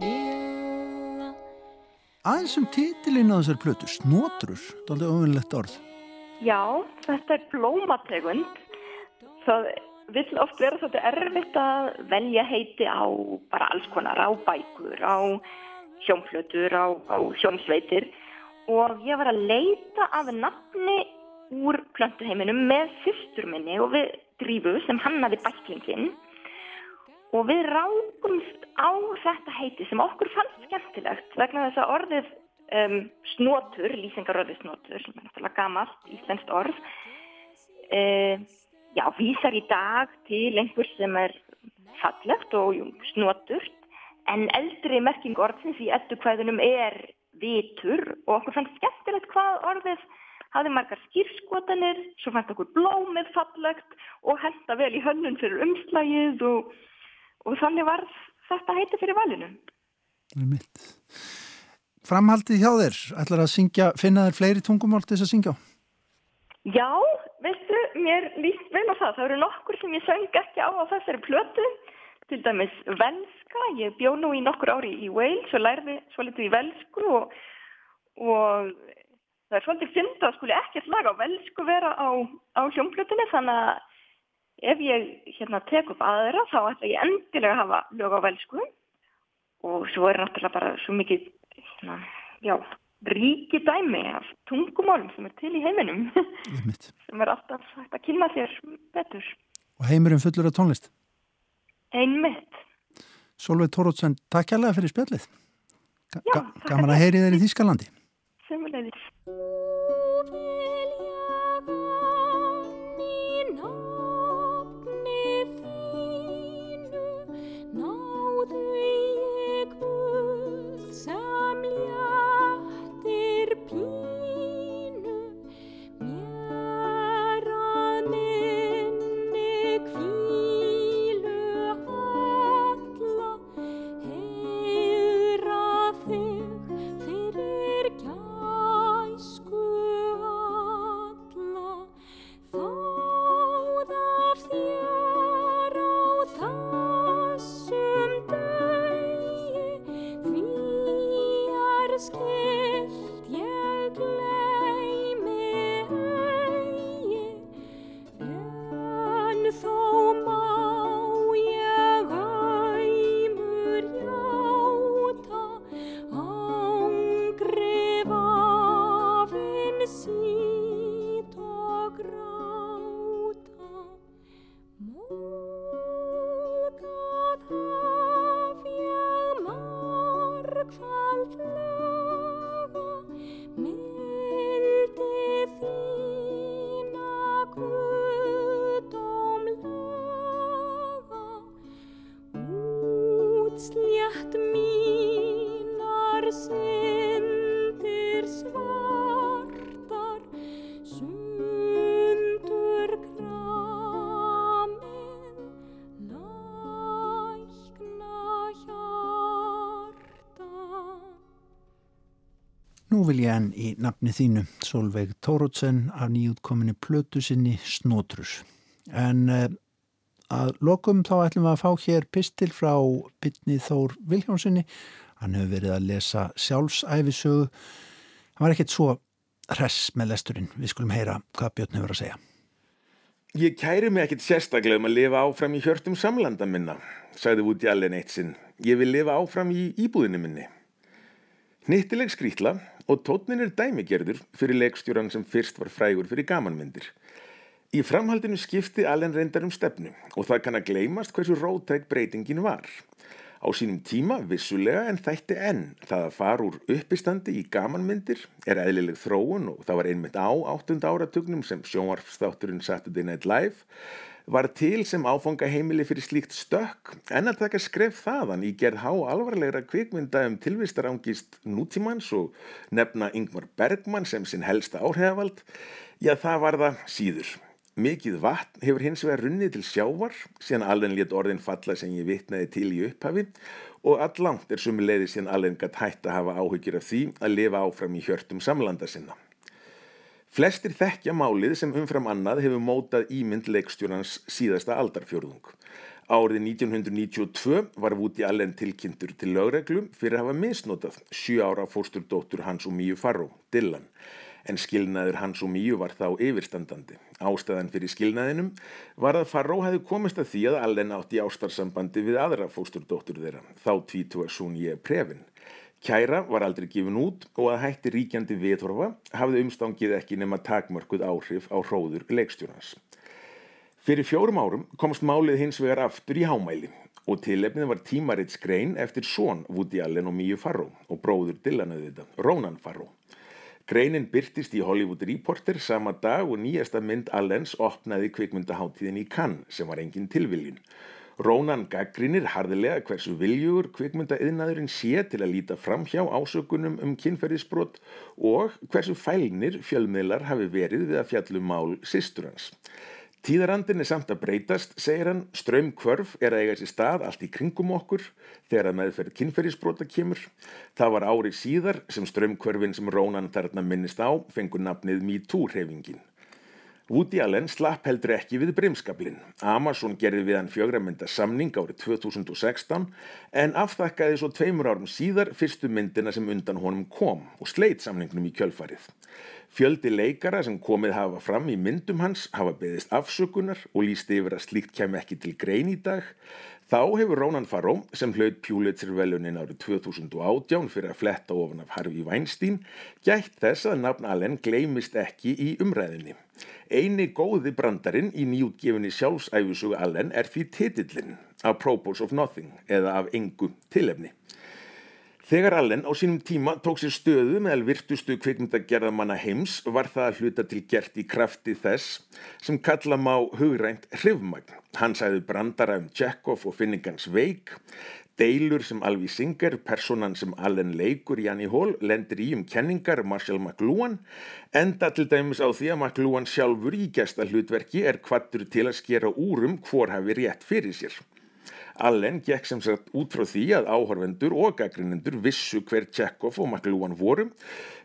S10: Rilla
S1: Aðeins um titilinn á þessar plötu, snotrur, dálítið ofunlegt orð.
S11: Já, þetta er blómategund. Það vill oft vera svolítið erfitt að velja heiti á bara alls konar, á bækur, á hljómflötur, á, á hljómsveitir og ég var að leita af nafni úr plöntuheiminum með systur minni og við drífu sem hannaði bæklingin og við rákumst á þetta heiti sem okkur fannst skemmtilegt vegna þess að orðið um, snotur, lýsingarorðið snotur sem er náttúrulega gamalt, íslenskt orð uh, já, vísar í dag til einhver sem er fallegt og jú, snoturt en eldri merking orðsins í eddu kvæðunum er vitur og okkur fannst skemmtilegt hvað orðið hafði margar skýrskotanir, svo fannst okkur blómið fallegt og henda vel í hönnun fyrir umslægið og, og þannig var þetta heiti fyrir valinu.
S1: Það er mitt. Framhaldið hjá þér, ætlar að syngja, finna þér fleiri tungumál til þess að syngja á?
S11: Já, veistu, mér líst vel á það. Það eru nokkur sem ég söng ekki á á þessari plötu, til dæmis velska. Ég bjó nú í nokkur ári í Wales og lærði svo litið í velsku og, og það er svolítið fynnt að skuli ekkert lag á velsku vera á, á hljómplötunni þannig að ef ég hérna tek upp aðra þá ætla ég endilega að hafa lög á velsku og svo er náttúrulega bara svo mikið hérna, já, ríki dæmi af tungumálum sem er til í heiminum sem er alltaf hægt að kynna þér betur.
S1: Og heimurinn fullur af tónlist.
S11: Einmitt.
S1: Solveig Tórótsen, takk kærlega fyrir spjallið. Ga
S11: Já,
S1: gaman að heyri þeir í Þýskalandi.
S11: Semulegis.
S1: Vil ég enn í nafni þínu, Solveig Tórótsen, af nýjútkominni plötu sinni Snotrus. En uh, að lokum þá ætlum við að fá hér pistil frá Bytni Þór Vilhjónsinni. Hann hefur verið að lesa sjálfsæfisögu. Hann var ekkert svo hress með lesturinn. Við skulum heyra hvað Björn hefur að segja.
S12: Ég kæri mig ekkit sérstaklega um að lifa áfram í hjörtum samlanda minna, sagði Woody Allen eitt sinn. Ég vil lifa áfram í íbúðinu minni. Hnittileg skrítla og tótnin er dæmigerður fyrir leikstjóran sem fyrst var frægur fyrir gamanmyndir. Í framhaldinu skipti Allen reyndar um stefnu og það kann að gleymast hversu rótæk breytingin var. Á sínum tíma vissulega en þætti enn það að fara úr uppistandi í gamanmyndir er eðlileg þróun og það var einmitt á áttunda áratugnum sem sjónvarpstátturinn Saturday Night Live var til sem áfanga heimili fyrir slíkt stökk en að taka skref þaðan í gerð há alvarlegra kvikmynda um tilvistarangist nútímans og nefna Ingmar Bergman sem sinn helsta áhrifavald, já það var það síður. Mikið vatn hefur hins vegar runnið til sjávar, síðan Allen létt orðin falla sem ég vitnaði til í upphafi og allangt er sumi leiði síðan gætt hætt að hafa áhyggjur af því að lifa áfram í hjörtum samlanda sinna. Flestir þekkja málið sem umfram annað hefur mótað ímynd leikstjórnans síðasta aldarfjörðung. Árið 1992 var Woody Allen tilkynntur til lögreglu fyrir að hafa misnotað sjö ára fósturdóttur hans og Míu Farró, Dylan, en skilnaður hans og Míu var þá yfirstandandi. Ástæðan fyrir skilnaðinum var að Farró hefði komist að því að Allen átti ástarsambandi við aðra fósturdóttur þeirra, þá tvítu að sún ég prefin. Kæra var aldrei gefin út og að hætti ríkjandi viðhorfa hafði umstangið ekki nema takmörkuð áhrif á hróður leikstjórnans. Fyrir fjórum árum komst málið hins vegar aftur í hámæli og tilefnið var tímarits grein eftir són Woody Allen og Míu Farró og bróður Dylanuði þetta, Ronan Farró. Greinin byrtist í Hollywood Reporter sama dag og nýjasta mynd Allens opnaði kvikmyndaháttíðin í Cannes sem var engin tilviljun. Rónan gaggrinir harðilega hversu viljugur kvikmyndaiðnaðurinn sé til að líta fram hjá ásökunum um kynferðisbrot og hversu fælnir fjölmiðlar hafi verið við að fjallum mál sýstur hans. Tíðarandin er samt að breytast, segir hann, ströym kvörf er að eiga sér stað allt í kringum okkur þegar að meðferð kynferðisbrota kemur. Það var árið síðar sem ströym kvörfin sem Rónan þarna minnist á fengur nafnið MeToo-hreyfingin. Woody Allen slapp heldur ekki við brimskablin. Amazon gerði við hann fjögramynda samning árið 2016 en aftakkaði svo tveimur árum síðar fyrstu myndina sem undan honum kom og sleit samningnum í kjölfarið. Fjöldi leikara sem komið hafa fram í myndum hans hafa beðist afsökunar og lísti yfir að slíkt kem ekki til grein í dag. Þá hefur Rónan Farró, sem hlaut Pjúlitzer velunin árið 2018 fyrir að fletta ofan af Harfi Weinstein, gætt þess að nafn Allen gleimist ekki í umræðinni. Eini góði brandarinn í nýjútgefinni sjálfsæfusugu Allen er því titillin, Apropos of Nothing, eða af engu tilefni. Þegar Allen á sínum tíma tók sér stöðu meðal virtustu kvikmyndagerðamanna heims var það að hluta til gert í krafti þess sem kalla má hugrænt hrifmagn. Hann sæði brandara um Chekhov og Finnegans veik, deilur sem Alvi Singer, personan sem Allen leikur í Annie Hall, lendir í um kenningar Marshall McLuhan, enda til dæmis á því að McLuhan sjálfur í gesta hlutverki er kvattur til að skera úrum hvor hafi rétt fyrir sér. Allen gekk sem sagt út frá því að áhorfendur og gaggrinendur vissu hver Tjekkov og Maklúan voru,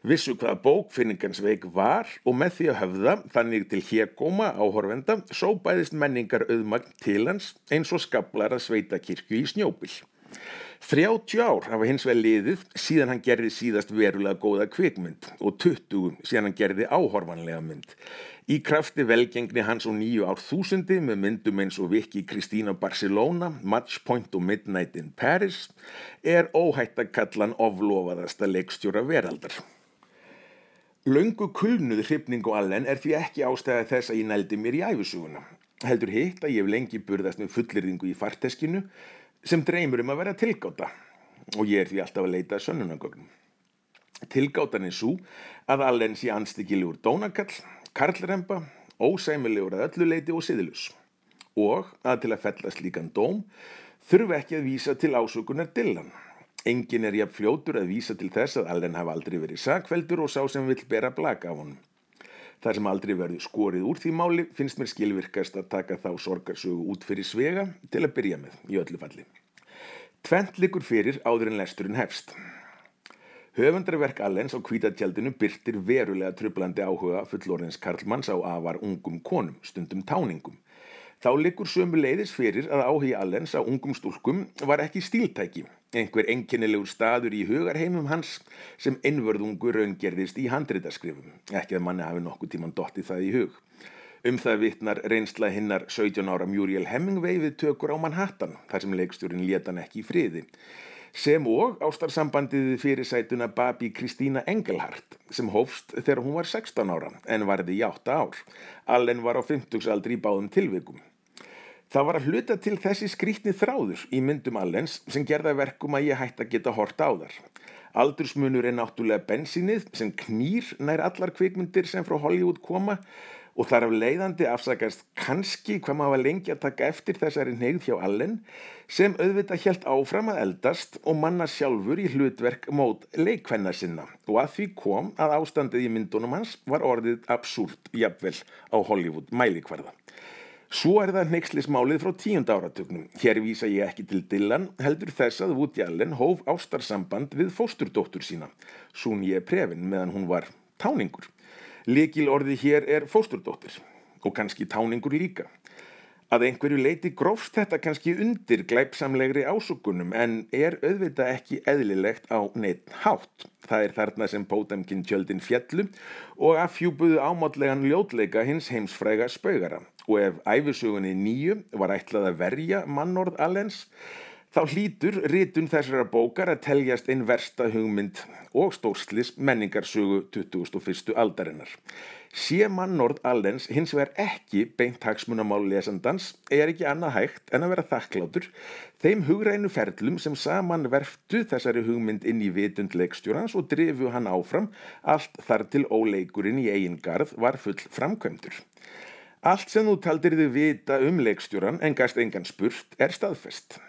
S12: vissu hvaða bókfinningansveik var og með því að höfða þannig til hérgóma áhorfenda sóbæðist menningar auðmagn til hans eins og skablar að sveita kirkju í snjópil. 30 ár hafa hins vegar liðið síðan hann gerði síðast verulega góða kvikmynd og 20 síðan hann gerði áhorfanlega mynd. Í krafti velgengni hans og nýju ár þúsundi með myndum eins og Viki Kristína Barcelona, Match Point og Midnight in Paris er óhætt að kalla hann oflofaðasta leikstjóra veraldar. Laungu kulnuð hrifning og allen er því ekki ástæða þess að ég nældi mér í æfisuguna. Heldur hitt að ég hef lengi burðast með fullirðingu í farteskinu sem dreymur um að vera tilgáta og ég er því alltaf að leita sönnunagögnum. Tilgátan er svo að allen sé anstíkilegur dónakall karlremba, ósæmilegur að öllu leiti og siðilus og að til að fellast líkan dóm þurfi ekki að vísa til ásökunar dillan. Engin er jafn fljótur að vísa til þess að Allen hafa aldrei verið sakveldur og sá sem vill bera blaka af honum. Það sem aldrei verður skorið úr því máli finnst mér skilvirkast að taka þá sorgarsögu út fyrir svega til að byrja með í öllu falli. Tvent likur fyrir áður en lesturinn hefst. Höfundarverk Allens á kvítatjaldinu byrtir verulega trublandi áhuga fullorðins Karlmanns á afar ungum konum, stundum táningum. Þá likur sömu leiðis fyrir að áhugi Allens á ungum stúlkum var ekki stíltæki, einhver enginnilegur staður í hugarheimum hans sem einvörðungu raungerðist í handritaskrifum, ekki að manni hafi nokkuð tíman dotti það í hug. Um það vittnar reynsla hinnar 17 ára Muriel Hemingway við tökur á Manhattan, þar sem leikstjórin leta hann ekki í friði sem og ástarsambandið fyrir sætuna Babi Kristína Engelhardt sem hófst þegar hún var 16 ára en varði í 8 ár. Allen var á 50-aldri í báðum tilvikum. Það var að hluta til þessi skrítni þráður í myndum Allens sem gerða verkum að ég hætti að geta hort á þar. Aldursmunur er náttúrulega bensinnið sem knýr nær allar kvikmyndir sem frá Hollywood koma og þar af leiðandi afsakast kannski hvað maður var lengi að taka eftir þessari neyð hjá Allen sem auðvitað helt áfram að eldast og manna sjálfur í hlutverk mót leikvenna sinna og að því kom að ástandið í myndunum hans var orðið absúrt jafnvel á Hollywood mælikvarða. Svo er það neykslismálið frá tíund áratugnum. Hér vísa ég ekki til Dylan, heldur þess að Woody Allen hóf ástarsamband við fósturdóttur sína. Sún ég prefin meðan hún var táningur. Likil orði hér er fósturdóttir og kannski táningur líka. Að einhverju leiti grófst þetta kannski undir glæpsamlegri ásökunum en er auðvitað ekki eðlilegt á neitt hátt. Það er þarna sem Pótemkin tjöldin fjallu og affjúbuðu ámátlegan ljótleika hins heimsfræga spaugara. Og ef æfisugunni nýju var ætlað að verja mannorð allens, þá hlýtur ritun þessara bókar að teljast einn versta hugmynd og stórslis menningarsögu 2001. aldarinnar. Sé mannorð allens hins vegar ekki beint hagsmunamál lesandans er ekki annað hægt en að vera þakklátur þeim hugrænu ferlum sem saman verftu þessari hugmynd inn í vitund leikstjórans og drifu hann áfram allt þar til óleikurinn í eigin garð var full framkvæmdur. Allt sem þú taldir þið vita um leikstjóran en gæst engan spurt er staðfest.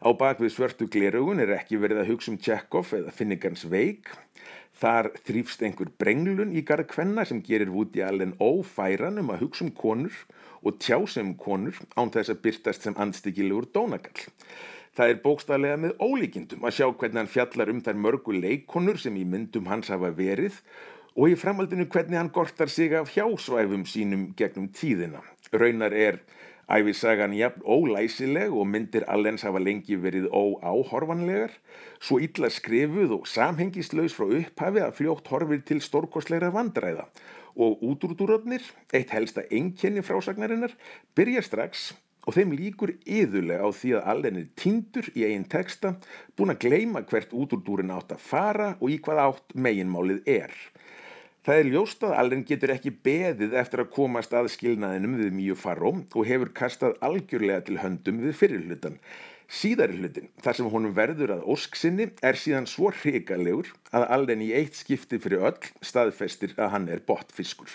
S12: Á bakvið svörtu glerugun er ekki verið að hugsa um Tjekov eða Finnegans veik Þar þrýfst einhver brenglun í garð kvenna sem gerir Woody Allen ófæran um að hugsa um konur og tjása um konur án þess að byrtast sem anstíkilegur dónagall. Það er bókstaflega með ólíkindum að sjá hvernig hann fjallar um þær mörgu leikonur sem í myndum hans hafa verið og í framhaldinu hvernig hann gortar sig af hjásvæfum sínum gegnum tíðina. Raunar er Æfisagan jafn ólæsileg og myndir allens hafa lengi verið óáhorfanlegar, svo illa skrifuð og samhengislaus frá upphafi að fljótt horfir til stórkosleira vandræða og útrúdúröfnir, eitt helsta enkenni frásagnarinnar, byrja strax og þeim líkur yðulega á því að allen er tindur í eigin texta, búin að gleima hvert útrúdúrin átt að fara og í hvað átt meginmálið er. Það er ljóst að Allen getur ekki beðið eftir að komast að skilnaðinum við Míu Farró og hefur kastað algjörlega til höndum við fyrirhlutan. Síðari hlutin, þar sem honum verður að ósksinni, er síðan svo hrikalegur að Allen í eitt skipti fyrir öll staðfestir að hann er botfiskur.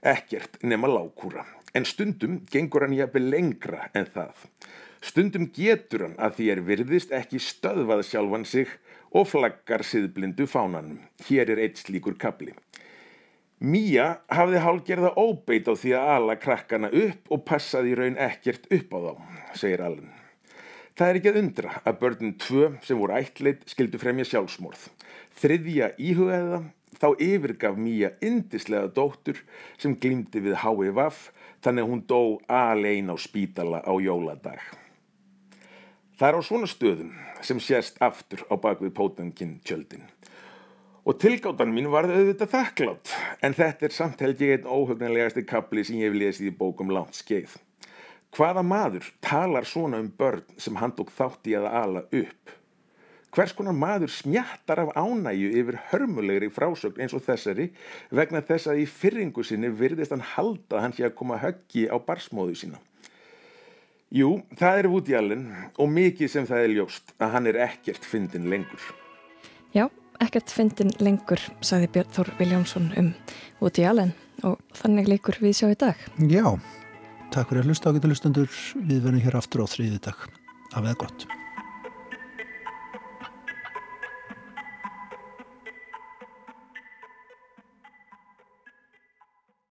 S12: Ekkert nema lágkúra, en stundum gengur hann jafnvel lengra en það. Stundum getur hann að því er virðist ekki stöðvað sjálfan sig og flaggar siðblindu fánanum. Hér er eitt slíkur kapli. Mía hafði hálgerða óbeit á því að ala krakkana upp og passaði í raun ekkert upp á þá, segir Allen. Það er ekki að undra að börnum tvö sem voru ættleit skildu fremja sjálfsmorð. Þriðja íhugaða þá yfirgaf Mía indislega dóttur sem glýmdi við HVF þannig að hún dó alein á spítala á jóladag. Það er á svona stöðum sem sést aftur á bakvið pótankinn tjöldin. Og tilgáttan mín var auðvitað þakklátt, en þetta er samt held ég einn óhugnanlegasti kapli sem ég hef lesið í bókum langt skeið. Hvaða maður talar svona um börn sem hann tók þátt í að ala upp? Hvers konar maður smjattar af ánæju yfir hörmulegri frásögn eins og þessari vegna þess að í fyrringu sinni virðist hann halda hann hér að koma höggi á barsmóðu sína? Jú, það er Woody Allen og mikið sem það er ljóst að hann er ekkert fyndin lengur.
S2: Já, ekkert fyndin lengur, sagði Björn Þór Viljámsson um út í Allen og þannig leikur við sjá í dag.
S1: Já, takk fyrir að hlusta á getur hlustendur. Við verðum hér aftur á þriði dag. Af eða gott.